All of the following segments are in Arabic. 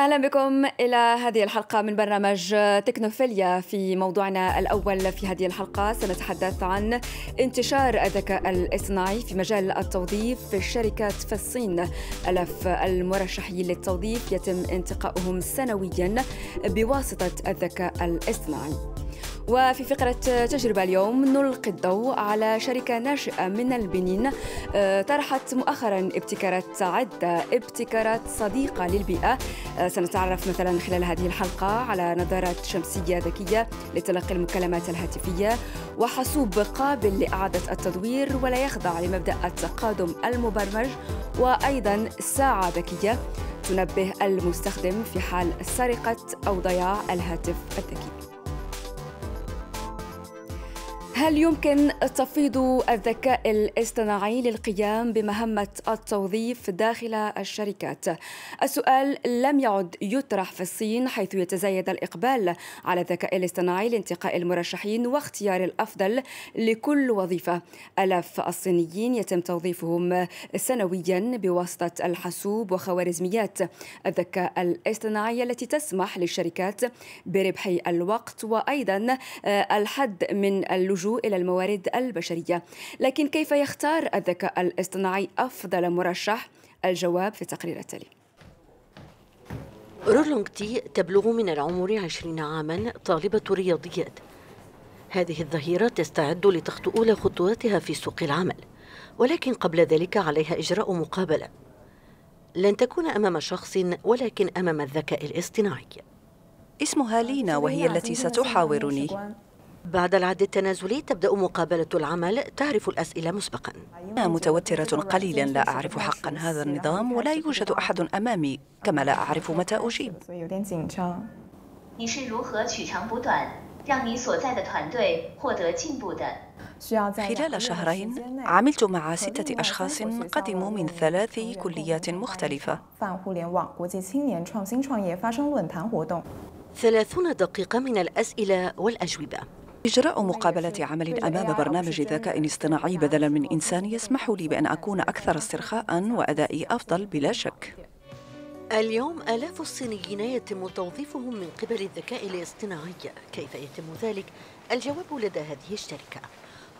أهلا بكم إلى هذه الحلقة من برنامج تكنوفيليا في موضوعنا الأول في هذه الحلقة. سنتحدث عن انتشار الذكاء الاصطناعي في مجال التوظيف في الشركات في الصين. الأف المرشحين للتوظيف يتم انتقائهم سنويا بواسطة الذكاء الاصطناعي وفي فقرة تجربة اليوم نلقي الضوء على شركة ناشئة من البنين آه، طرحت مؤخرا ابتكارات عدة ابتكارات صديقة للبيئة. آه، سنتعرف مثلا خلال هذه الحلقة على نظارات شمسية ذكية لتلقي المكالمات الهاتفية وحاسوب قابل لإعادة التدوير ولا يخضع لمبدأ التقادم المبرمج وأيضا ساعة ذكية تنبه المستخدم في حال سرقة أو ضياع الهاتف الذكي. هل يمكن تفويض الذكاء الاصطناعي للقيام بمهمة التوظيف داخل الشركات؟ السؤال لم يعد يطرح في الصين حيث يتزايد الإقبال على الذكاء الاصطناعي لانتقاء المرشحين واختيار الأفضل لكل وظيفة. آلاف الصينيين يتم توظيفهم سنويا بواسطة الحاسوب وخوارزميات الذكاء الاصطناعي التي تسمح للشركات بربح الوقت وأيضا الحد من اللجوء اللجوء إلى الموارد البشرية. لكن كيف يختار الذكاء الاصطناعي أفضل مرشح؟ الجواب في التقرير التالي. رولونغ تي تبلغ من العمر عشرين عاما طالبة رياضيات. هذه الظهيرة تستعد لتخطو أولى خطواتها في سوق العمل ولكن قبل ذلك عليها إجراء مقابلة. لن تكون أمام شخص ولكن أمام الذكاء الاصطناعي. اسمها لينا وهي التي ستحاورني. بعد العد التنازلي تبدأ مقابلة العمل تعرف الأسئلة مسبقا. أنا متوترة قليلا لا أعرف حقا هذا النظام ولا يوجد أحد أمامي كما لا أعرف متى أجيب. خلال شهرين عملت مع ستة أشخاص قدموا من ثلاث كليات مختلفة. ثلاثون دقيقة من الأسئلة والأجوبة. إجراء مقابلة عمل أمام برنامج ذكاء اصطناعي بدلا من إنسان يسمح لي بأن أكون أكثر استرخاء وأدائي أفضل بلا شك. اليوم آلاف الصينيين يتم توظيفهم من قبل الذكاء الاصطناعي. كيف يتم ذلك؟ الجواب لدى هذه الشركة.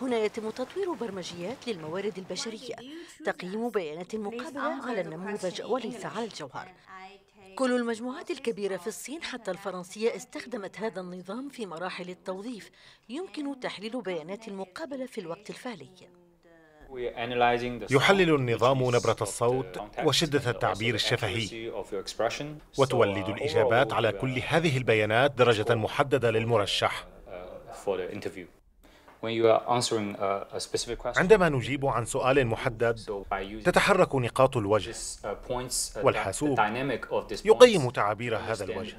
هنا يتم تطوير برمجيات للموارد البشرية. تقييم بيانات المقابلة على النموذج وليس على الجوهر. كل المجموعات الكبيرة في الصين حتى الفرنسية استخدمت هذا النظام في مراحل التوظيف يمكن تحليل بيانات المقابلة في الوقت الفعلي. يحلل النظام نبرة الصوت وشدة التعبير الشفهي وتولد الإجابات على كل هذه البيانات درجة محددة للمرشح. عندما نجيب عن سؤال محدد تتحرك نقاط الوجه uh, uh, والحاسوب. يقيم تعابير هذا الوجه.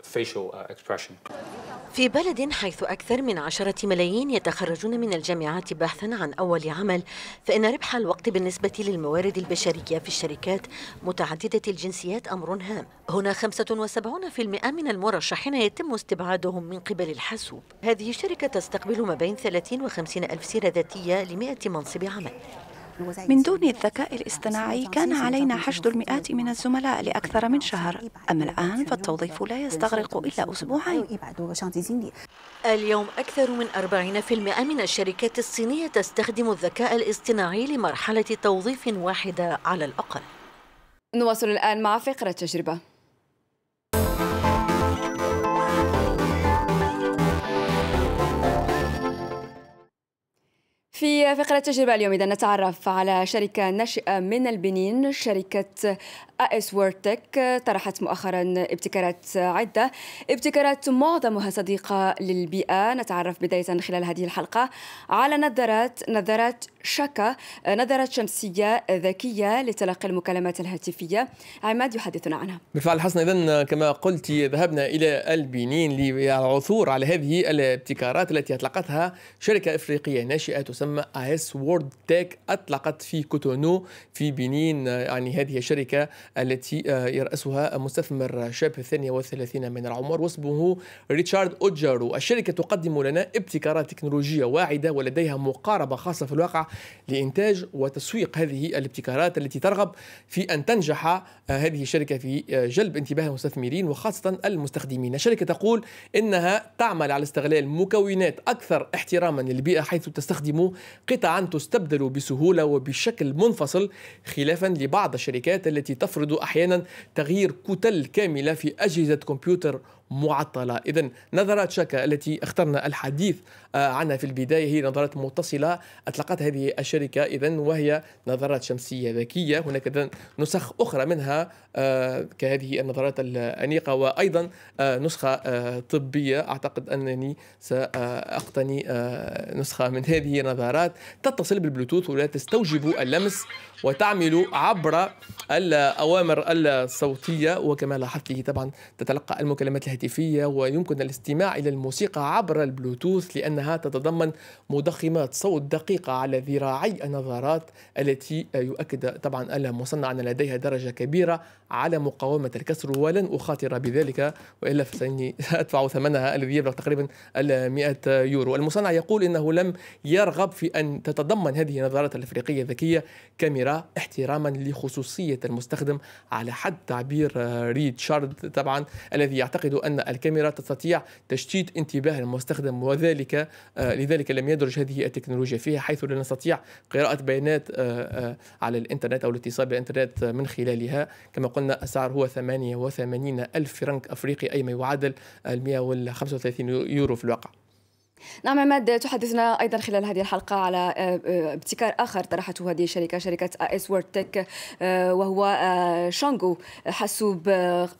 Uh, في بلد حيث أكثر من عشرة ملايين يتخرجون من الجامعات بحثا عن أول عمل فإن ربح الوقت بالنسبة للموارد البشرية في الشركات متعددة الجنسيات أمر هام. هنا 75% من المرشحين يتم استبعادهم من قبل الحاسوب. هذه الشركة تستقبل ما بين 30 و 50 ألف سيرة ذاتية لمئة منصب عمل. من دون الذكاء الاصطناعي كان علينا حشد المئات من الزملاء لأكثر من شهر. أما الآن فالتوظيف لا يستغرق إلا أسبوعين. اليوم أكثر من 40% من الشركات الصينية تستخدم الذكاء الاصطناعي لمرحلة توظيف واحدة على الأقل. نواصل الآن مع فقرة تجربة. في فقرة تجربة اليوم إذا نتعرف على شركة ناشئة من البنين شركة اس وورتك طرحت مؤخرا ابتكارات عدة. ابتكارات معظمها صديقة للبيئة. نتعرف بداية خلال هذه الحلقة على نظارات نظارات شكا نظارات شمسية ذكية لتلقي المكالمات الهاتفية. عماد يحدثنا عنها. بالفعل حسنا إذن كما قلت ذهبنا إلى البنين للعثور على هذه الابتكارات التي أطلقتها شركة إفريقية ناشئة تسمى اس وورد تك أطلقت في كوتونو في بنين يعني هذه الشركة التي يرأسها مستثمر شاب الثانية والثلاثين من العمر واسمه ريتشارد أوجارو الشركة تقدم لنا ابتكارات تكنولوجية واعدة ولديها مقاربة خاصة في الواقع لإنتاج وتسويق هذه الابتكارات التي ترغب في أن تنجح هذه الشركة في جلب انتباه المستثمرين وخاصة المستخدمين. الشركة تقول إنها تعمل على استغلال مكونات أكثر احتراما للبيئة حيث تستخدم قطعا تستبدل بسهولة وبشكل منفصل خلافا لبعض الشركات التي تفرض أحيانا تغيير كتل كاملة في أجهزة كمبيوتر معطلة. إذا نظرات شاكا التي اخترنا الحديث آه، عنها في البداية هي نظرات متصلة أطلقتها هذه الشركة. إذا وهي نظرات شمسية ذكية. هناك نسخ أخرى منها آه، كهذه النظرات الأنيقة وأيضا آه، نسخة طبية. أعتقد أنني سأقتني نسخة من هذه النظارات تتصل بالبلوتوث ولا تستوجب اللمس وتعمل عبر الأوامر الصوتية وكما لاحظت طبعا تتلقى المكالمات الهاتفية ويمكن الاستماع إلى الموسيقى عبر البلوتوث لأنها تتضمن مضخمات صوت دقيقة على ذراعي النظارات التي يؤكد طبعا المصنع أن لديها درجة كبيرة على مقاومة الكسر ولن أخاطر بذلك. وإلا فإني سأدفع ثمنها الذي يبلغ تقريبا 100 يورو. المصنع يقول إنه لم يرغب في أن تتضمن هذه النظارات الأفريقية الذكية كاميرا احتراما لخصوصية المستخدم على حد تعبير ريتشارد طبعا الذي يعتقد أن الكاميرا تستطيع تشتيت انتباه المستخدم وذلك آه، لذلك لم يدرج هذه التكنولوجيا فيها حيث لا نستطيع قراءة بيانات آه، آه، على الإنترنت أو الاتصال بالإنترنت من خلالها. كما قلنا السعر هو 88 ألف فرنك أفريقي أي ما يعادل 135 يورو في الواقع. نعم عماد تحدثنا أيضا خلال هذه الحلقة على آه، آه، ابتكار آخر طرحته هذه الشركة شركة اس وورد تك وهو آه، شانغو حاسوب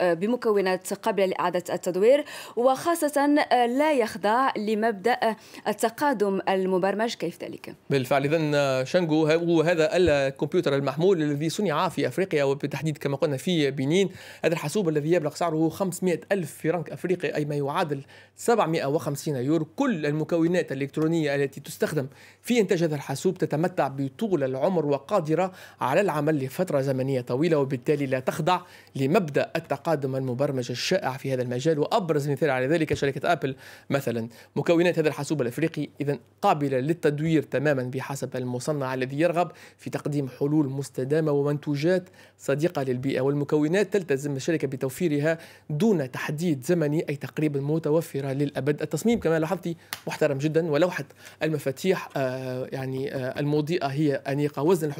بمكونات قابلة لإعادة التدوير وخاصة لا يخضع لمبدأ التقادم المبرمج كيف ذلك؟ بالفعل اذا شانغو هو هذا الكمبيوتر المحمول الذي صنع في أفريقيا وبالتحديد كما قلنا في بنين هذا الحاسوب الذي يبلغ سعره 500 ألف فرنك أفريقي أي ما يعادل 750 يورو كل المكونات الإلكترونية التي تستخدم في إنتاج هذا الحاسوب تتمتع بطول العمر وقادرة على العمل لفترة زمنية طويلة وبالتالي لا تخضع لمبدأ التقادم المبرمج الشائع في هذا المجال. وأبرز مثال على ذلك شركة أبل مثلا. مكونات هذا الحاسوب الأفريقي إذا قابلة للتدوير تماما بحسب المصنع الذي يرغب في تقديم حلول مستدامة ومنتوجات صديقة للبيئة. والمكونات تلتزم الشركة بتوفيرها دون تحديد زمني أي تقريبا متوفرة للأبد. التصميم كما لاحظت محترم جدا ولوحة المفاتيح آه، يعني آه، المضيئة هي أنيقة وزن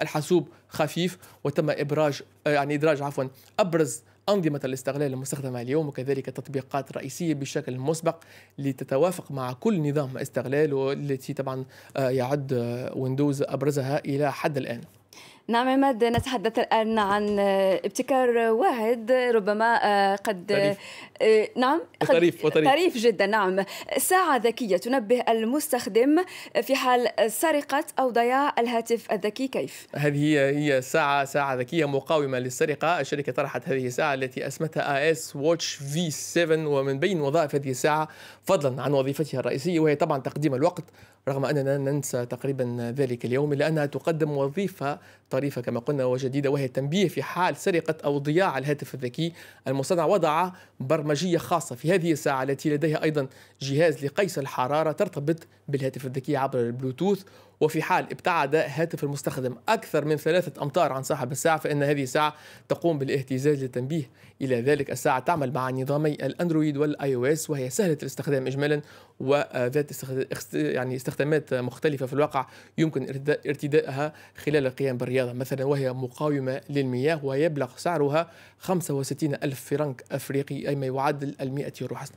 الحاسوب خفيف وتم إبراج آه، يعني إدراج عفوا أبرز أنظمة الاستغلال المستخدمة اليوم وكذلك تطبيقات رئيسية بشكل مسبق لتتوافق مع كل نظام استغلال والتي طبعا يعد ويندوز أبرزها إلى حد الآن. نعم عماد نتحدث الآن عن ابتكار واحد ربما آه، قد طريف. آه، نعم طريف وطريف طريف جدا نعم ساعة ذكية تنبه المستخدم في حال سرقة أو ضياع الهاتف الذكي كيف؟ هذه هي ساعة ساعة ذكية مقاومة للسرقة الشركة طرحت هذه الساعة التي أسمتها S Watch V7 ومن بين وظائف هذه الساعة فضلا عن وظيفتها الرئيسية وهي طبعا تقديم الوقت رغم أننا ننسى تقريبا ذلك اليوم إلا أنها تقدم وظيفة طريفة كما قلنا وجديدة وهي التنبيه في حال سرقة أو ضياع الهاتف الذكي. المصنع وضع برمجية خاصة في هذه الساعة التي لديها أيضا جهاز لقيس الحرارة ترتبط بالهاتف الذكي عبر البلوتوث. وفي حال ابتعد هاتف المستخدم أكثر من ثلاثة أمتار عن صاحب الساعة فإن هذه الساعة تقوم بالاهتزاز للتنبيه. إلى ذلك الساعة تعمل مع نظامي الأندرويد والآي أو إس وهي سهلة الاستخدام إجمالا وذات يعني استخدامات مختلفة في الواقع يمكن ارتدائها خلال القيام بالرياضة. مثلا وهي مقاومة للمياه ويبلغ سعرها 65 ألف فرنك أفريقي أي ما يعادل المئة يورو حسنا.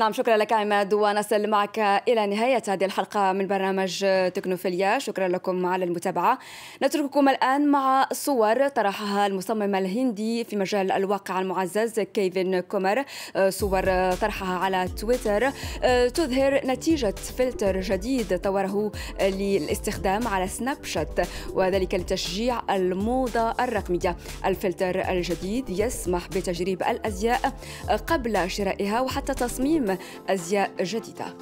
نعم شكرا لك عماد ونصل معك إلى نهاية هذه الحلقة من برنامج تكنوفيليا. شكرا لكم على المتابعة. نترككم الآن مع صور طرحها المصمم الهندي في مجال الواقع المعزز كيفن كومر. صور طرحها على تويتر. تظهر نتيجة فلتر جديد طوره للاستخدام على سناب شات وذلك لتشجيع الموضة الرقمية. الفلتر الجديد يسمح بتجريب الأزياء قبل شرائها وحتى تصميم أزياء جديدة.